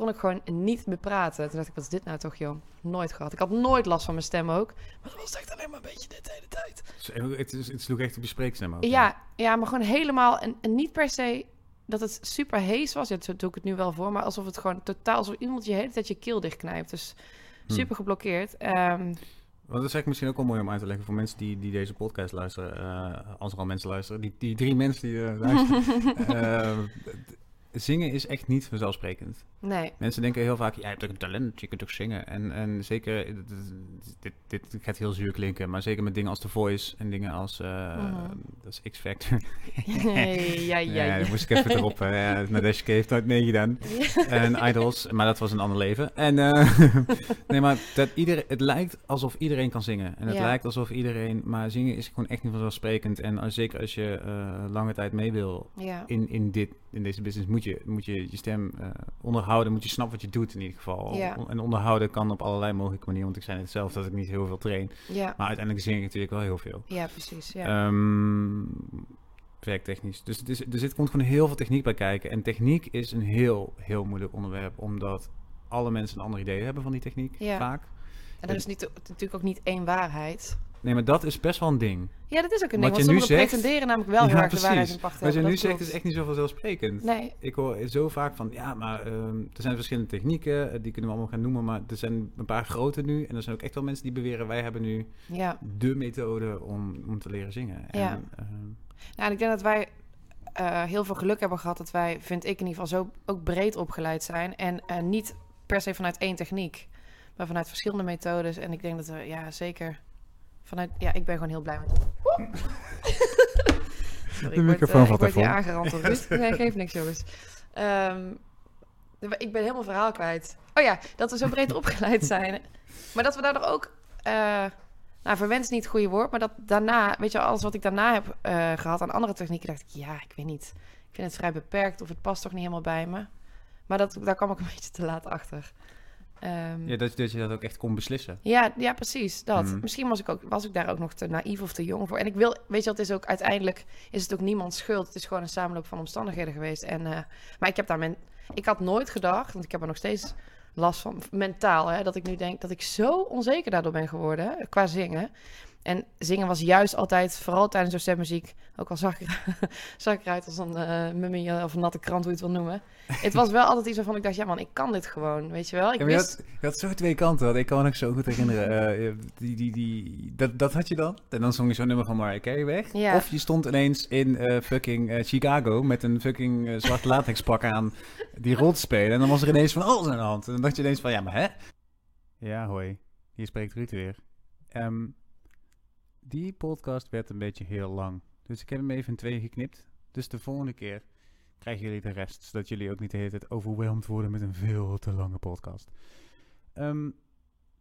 kon ik gewoon niet meer praten. Toen dacht ik, wat is dit nou toch, joh? Nooit gehad. Ik had nooit last van mijn stem ook. Maar dat was echt alleen maar een beetje dit de hele tijd. Dus, het, is, het sloeg echt op je spreekstem ook. Ja, ja, maar gewoon helemaal. En, en niet per se dat het super hees was. Ja, zo doe ik het nu wel voor. Maar alsof het gewoon totaal. Alsof iemand je hele tijd je keel dichtknijpt. Dus Hm. super geblokkeerd. Want dat is eigenlijk misschien ook wel mooi om uit te leggen voor mensen die, die deze podcast luisteren. eh, als er al mensen luisteren. Die, die drie mensen die eh, luisteren. Eh, zingen is echt niet vanzelfsprekend. nee. Mensen denken heel vaak, jij hebt toch een talent, je kunt toch zingen. En, en zeker, eh, dit, dit, dit gaat heel zuur klinken, maar zeker met dingen als The Voice en dingen als, eh, Mhm. dat is X-Factor. Ja, ja, Ja, ja. daar moest ik even erop. Uh, ja, Nadeske heeft nooit meegedaan. En Idols, maar dat was een ander leven. En eh, nee, maar dat ieder, het lijkt alsof iedereen kan zingen. En het Ja. lijkt alsof iedereen, maar zingen is gewoon echt niet vanzelfsprekend. En als, zeker als je eh, lange tijd mee wil in, in, dit, in deze business, moet je moet je, je stem eh, onderhouden, moet je snappen wat je doet in ieder geval. Ja. En onderhouden kan op allerlei mogelijke manieren, want ik zei net zelf dat ik niet heel veel train. Ja, Maar uiteindelijk zing ik natuurlijk wel heel veel. ja precies. Ja. Ehm, werktechnisch. Dus het is, er zit, komt gewoon heel veel techniek bij kijken. En techniek is een heel, heel moeilijk onderwerp, omdat alle mensen een ander idee hebben van die techniek, Ja. vaak. En er is niet, natuurlijk ook niet één waarheid. Nee, maar dat is best wel een ding. Ja, dat is ook een Wat ding. Want je nu sommigen zegt- pretenderen namelijk wel heel Ja, erg de waarheid in pacht Wat je nu dat zegt is echt niet zo vanzelfsprekend. Nee, Ik hoor zo vaak van, ja, maar ehm, er zijn verschillende technieken, eh, die kunnen we allemaal gaan noemen, maar er zijn een paar grote nu. En er zijn ook echt wel mensen die beweren, wij hebben nu ja. de methode om, om te leren zingen. Ja. En, ehm, Ja, en ik denk dat wij eh, heel veel geluk hebben gehad dat wij, vind ik in ieder geval, zo ook breed opgeleid zijn. En eh, niet per se vanuit één techniek, maar vanuit verschillende methodes. En ik denk dat we, ja, zeker vanuit, ja, ik ben gewoon heel blij met. Sorry, De ik word, microfoon valt ik word hier even om. aangerand door Ruud. Nee, geeft niks, jongens. Ehm, ik ben helemaal verhaal kwijt. Oh ja, dat we zo breed opgeleid zijn. Maar dat we daardoor ook... eh nou, verwend is niet het goede woord, maar dat daarna, weet je, alles wat ik daarna heb eh, gehad aan andere technieken, dacht ik, ja, ik weet niet. Ik vind het vrij beperkt of het past toch niet helemaal bij me. Maar dat, daar kwam ik een beetje te laat achter. Ehm, ja, dat, dat je dat ook echt kon beslissen. ja, ja, precies. Dat. Mhm. Misschien was ik, ook, was ik daar ook nog te naïef of te jong voor. En ik wil, weet je, het is ook uiteindelijk is het ook niemands schuld. Het is gewoon een samenloop van omstandigheden geweest. En, eh, maar ik heb daar men, ik had nooit gedacht, want ik heb er nog steeds last van mentaal, hè, dat ik nu denk dat ik zo onzeker daardoor ben geworden hè, qua zingen. En zingen was juist altijd, vooral tijdens de stemmuziek, ook al zag ik, zag ik eruit als een eh mummie of een natte krant, hoe je het wil noemen. Het was wel altijd iets waarvan ik dacht, ja man, ik kan dit gewoon, weet je wel. Ik Ja, maar je, wist, had, je had zo twee kanten. want Ik kan me zo goed herinneren. eh, die, die, die, dat, dat had je dan. En dan zong je zo'n nummer van Mariah Carey weg. Ja. Of je stond ineens in eh, fucking eh, Chicago met een fucking eh, zwart latexpak aan die rol te spelen. En dan was er ineens van alles aan de hand. En dan dacht je ineens van, ja, maar hè? Ja, hoi. Hier spreekt Ruud weer. Ehm, die podcast werd een beetje heel lang. Dus ik heb hem even in twee geknipt. Dus de volgende keer krijgen jullie de rest. Zodat jullie ook niet de hele tijd overweldigd worden met een veel te lange podcast. Ehm,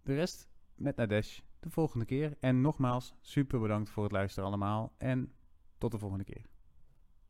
de rest met Nadesh de volgende keer. En nogmaals, super bedankt voor het luisteren allemaal. En tot de volgende keer.